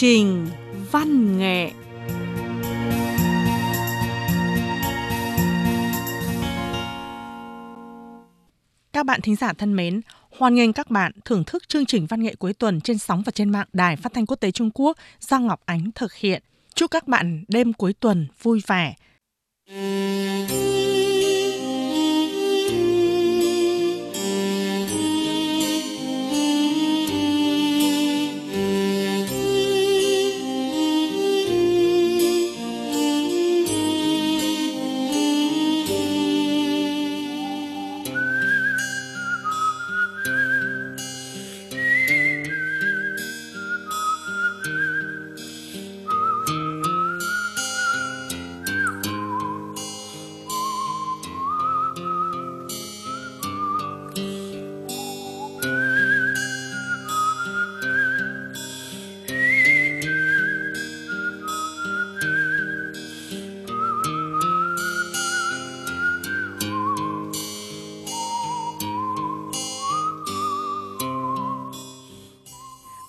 trình văn nghệ Các bạn thính giả thân mến, hoan nghênh các bạn thưởng thức chương trình văn nghệ cuối tuần trên sóng và trên mạng Đài Phát thanh Quốc tế Trung Quốc do Ngọc Ánh thực hiện. Chúc các bạn đêm cuối tuần vui vẻ.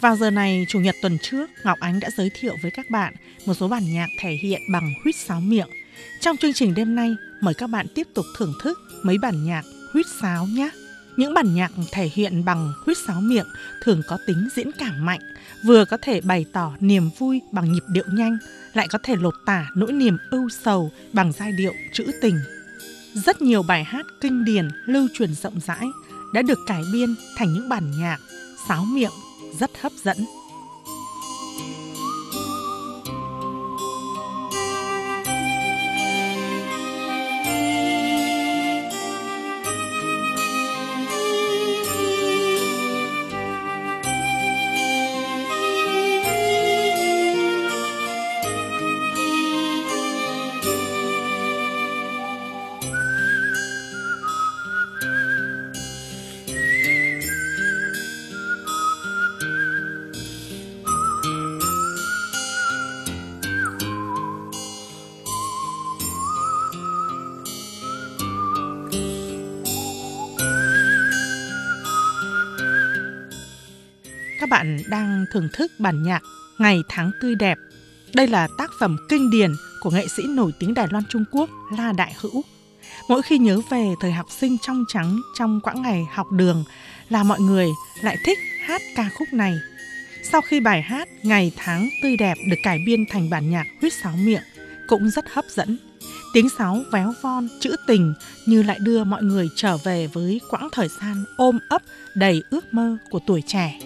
Vào giờ này, Chủ nhật tuần trước, Ngọc Ánh đã giới thiệu với các bạn một số bản nhạc thể hiện bằng huýt sáo miệng. Trong chương trình đêm nay, mời các bạn tiếp tục thưởng thức mấy bản nhạc huýt sáo nhé. Những bản nhạc thể hiện bằng huýt sáo miệng thường có tính diễn cảm mạnh, vừa có thể bày tỏ niềm vui bằng nhịp điệu nhanh, lại có thể lột tả nỗi niềm ưu sầu bằng giai điệu trữ tình. Rất nhiều bài hát kinh điển lưu truyền rộng rãi đã được cải biên thành những bản nhạc sáo miệng rất hấp dẫn. Các bạn đang thưởng thức bản nhạc Ngày tháng tươi đẹp. Đây là tác phẩm kinh điển của nghệ sĩ nổi tiếng Đài Loan Trung Quốc La Đại Hữu. Mỗi khi nhớ về thời học sinh trong trắng trong quãng ngày học đường là mọi người lại thích hát ca khúc này. Sau khi bài hát Ngày tháng tươi đẹp được cải biên thành bản nhạc huyết sáo miệng cũng rất hấp dẫn. Tiếng sáo véo von, trữ tình như lại đưa mọi người trở về với quãng thời gian ôm ấp đầy ước mơ của tuổi trẻ.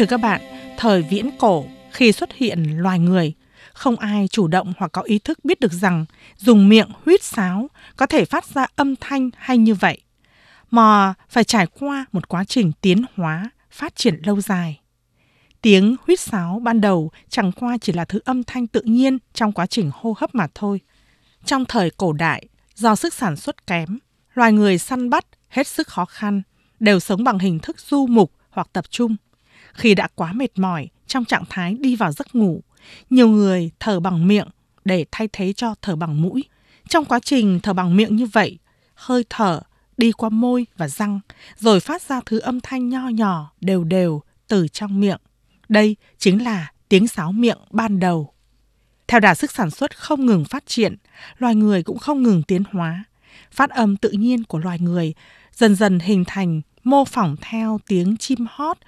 Thưa các bạn, thời viễn cổ, khi xuất hiện loài người, không ai chủ động hoặc có ý thức biết được rằng dùng miệng huýt sáo có thể phát ra âm thanh hay như vậy, mà phải trải qua một quá trình tiến hóa, phát triển lâu dài. Tiếng huýt sáo ban đầu chẳng qua chỉ là thứ âm thanh tự nhiên trong quá trình hô hấp mà thôi. Trong thời cổ đại, do sức sản xuất kém, loài người săn bắt hết sức khó khăn, đều sống bằng hình thức du mục hoặc tập trung. Khi đã quá mệt mỏi trong trạng thái đi vào giấc ngủ, nhiều người thở bằng miệng để thay thế cho thở bằng mũi. Trong quá trình thở bằng miệng như vậy, hơi thở đi qua môi và răng, rồi phát ra thứ âm thanh nho nhỏ, đều đều từ trong miệng. Đây chính là tiếng sáo miệng ban đầu. Theo đà sức sản xuất không ngừng phát triển, loài người cũng không ngừng tiến hóa. Phát âm tự nhiên của loài người dần dần hình thành mô phỏng theo tiếng chim hót,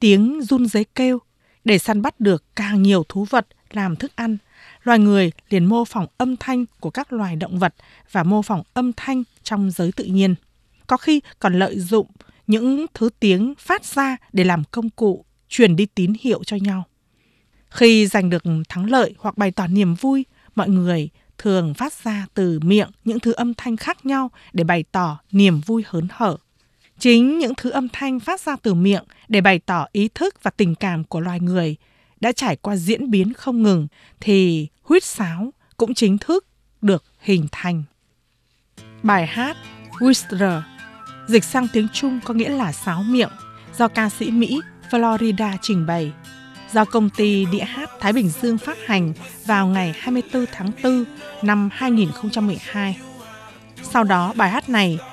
tiếng run giấy kêu. Để săn bắt được càng nhiều thú vật làm thức ăn, loài người liền mô phỏng âm thanh của các loài động vật và mô phỏng âm thanh trong giới tự nhiên. Có khi còn lợi dụng những thứ tiếng phát ra để làm công cụ truyền đi tín hiệu cho nhau. Khi giành được thắng lợi hoặc bày tỏ niềm vui, mọi người thường phát ra từ miệng những thứ âm thanh khác nhau để bày tỏ niềm vui hớn hở. Chính những thứ âm thanh phát ra từ miệng để bày tỏ ý thức và tình cảm của loài người đã trải qua diễn biến không ngừng thì huýt sáo cũng chính thức được hình thành. Bài hát Whisper dịch sang tiếng Trung có nghĩa là sáo miệng do ca sĩ Mỹ Florida trình bày do công ty đĩa hát Thái Bình Dương phát hành vào ngày 24 tháng 4 năm 2012. Sau đó, bài hát này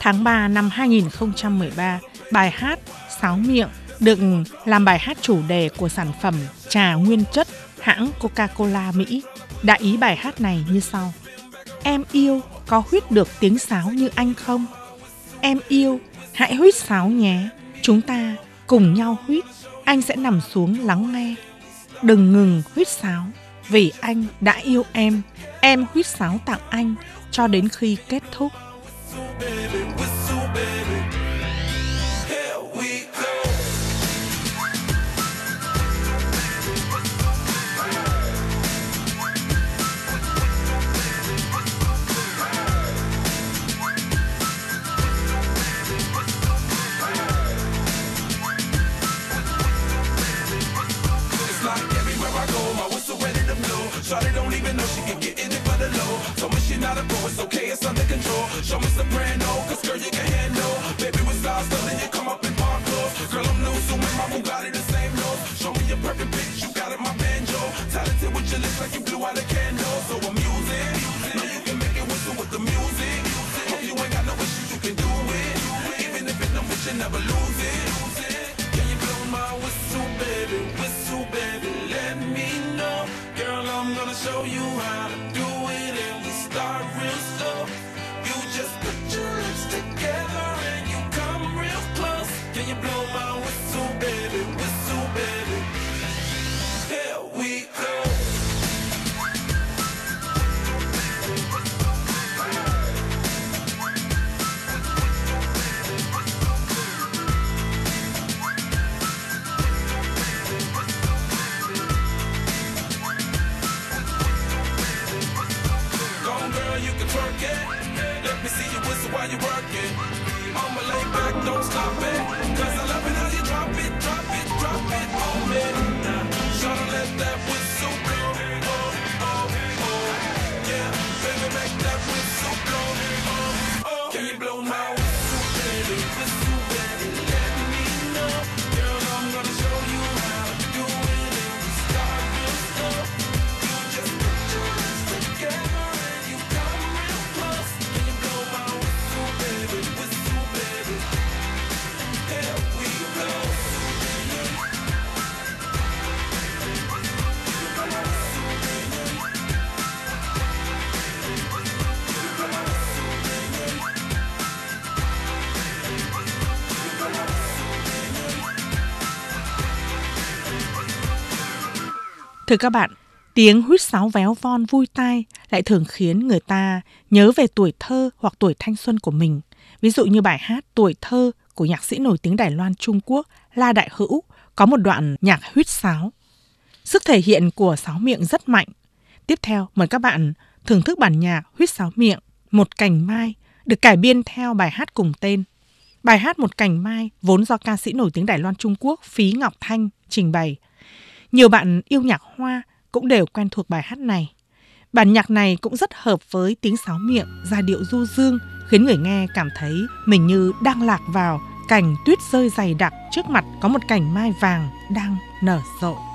Tháng 3 năm 2013, bài hát Sáo Miệng được làm bài hát chủ đề của sản phẩm trà nguyên chất hãng Coca-Cola Mỹ. Đại ý bài hát này như sau. Em yêu có huyết được tiếng sáo như anh không? Em yêu, hãy huyết sáo nhé. Chúng ta cùng nhau huyết, anh sẽ nằm xuống lắng nghe. Đừng ngừng huyết sáo, vì anh đã yêu em. Em huyết sáo tặng anh cho đến khi kết thúc. Baby, gotta go, it's okay, it's Thưa các bạn, tiếng huýt sáo véo von vui tai lại thường khiến người ta nhớ về tuổi thơ hoặc tuổi thanh xuân của mình. Ví dụ như bài hát Tuổi thơ của nhạc sĩ nổi tiếng Đài Loan Trung Quốc La Đại Hữu có một đoạn nhạc huýt sáo. Sức thể hiện của sáo miệng rất mạnh. Tiếp theo, mời các bạn thưởng thức bản nhạc huýt sáo miệng Một cành mai được cải biên theo bài hát cùng tên. Bài hát Một cành mai vốn do ca sĩ nổi tiếng Đài Loan Trung Quốc Phí Ngọc Thanh trình bày. Nhiều bạn yêu nhạc hoa cũng đều quen thuộc bài hát này. Bản nhạc này cũng rất hợp với tiếng sáo miệng, giai điệu du dương, khiến người nghe cảm thấy mình như đang lạc vào cảnh tuyết rơi dày đặc trước mặt có một cảnh mai vàng đang nở rộ.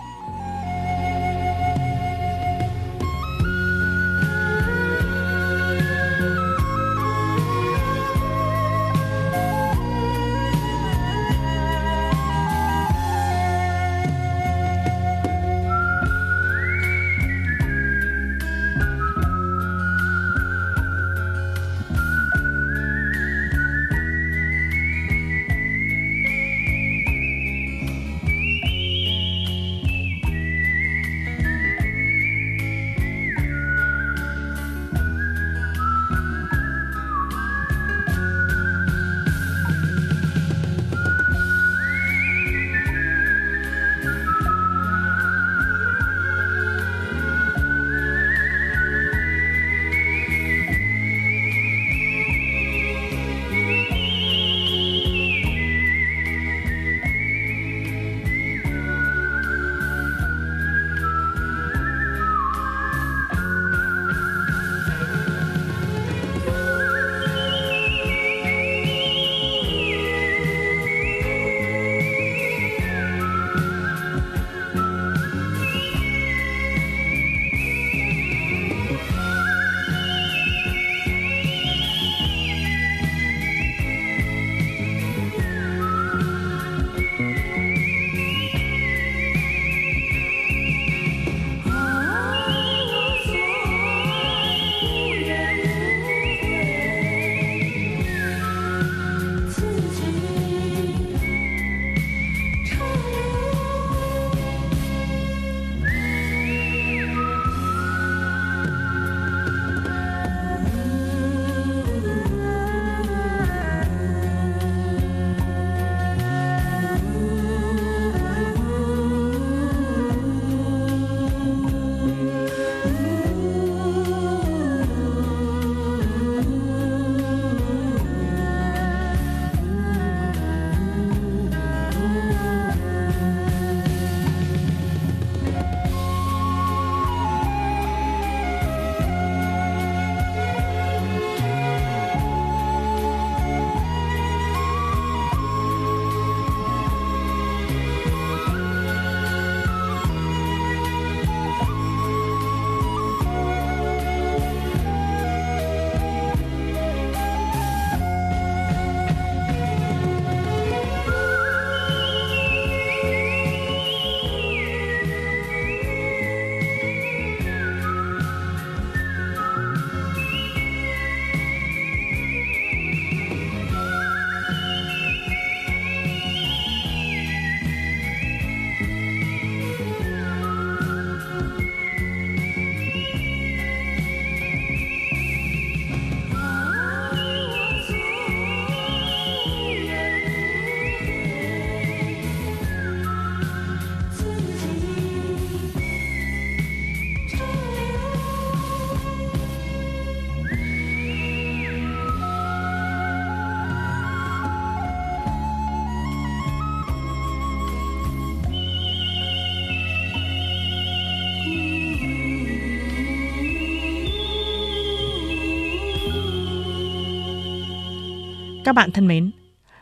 Các bạn thân mến,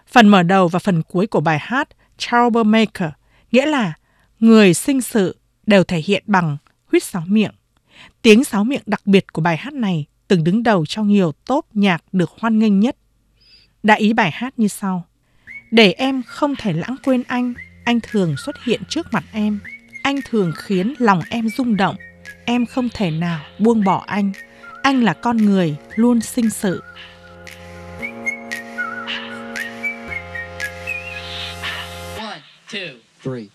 phần mở đầu và phần cuối của bài hát Troublemaker nghĩa là người sinh sự đều thể hiện bằng huýt sáo miệng. Tiếng sáo miệng đặc biệt của bài hát này từng đứng đầu trong nhiều top nhạc được hoan nghênh nhất. Đại ý bài hát như sau. Để em không thể lãng quên anh, anh thường xuất hiện trước mặt em. Anh thường khiến lòng em rung động. Em không thể nào buông bỏ anh. Anh là con người luôn sinh sự. two, three.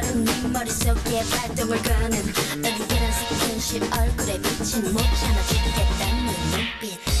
걸음 네 머릿속에 발동을 거는 어디게나 스킨십 얼굴에 비친 못 참아 죽겠다는 눈빛.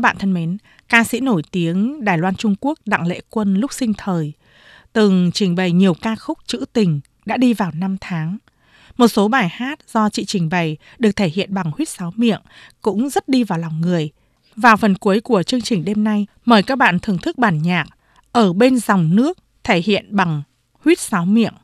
Các bạn thân mến, ca sĩ nổi tiếng Đài Loan Trung Quốc Đặng Lệ Quân lúc sinh thời từng trình bày nhiều ca khúc trữ tình đã đi vào năm tháng. Một số bài hát do chị trình bày được thể hiện bằng huyết sáo miệng cũng rất đi vào lòng người. Vào phần cuối của chương trình đêm nay, mời các bạn thưởng thức bản nhạc Ở bên dòng nước thể hiện bằng huyết sáo miệng.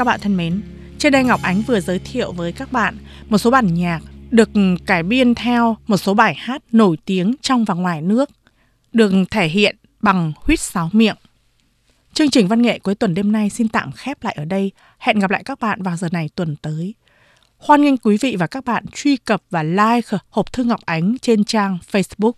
Các bạn thân mến, trên đây Ngọc Ánh vừa giới thiệu với các bạn một số bản nhạc được cải biên theo một số bài hát nổi tiếng trong và ngoài nước, được thể hiện bằng huýt sáo miệng. Chương trình văn nghệ cuối tuần đêm nay xin tạm khép lại ở đây. Hẹn gặp lại các bạn vào giờ này tuần tới. Hoan nghênh quý vị và các bạn truy cập và like hộp thư Ngọc Ánh trên trang Facebook.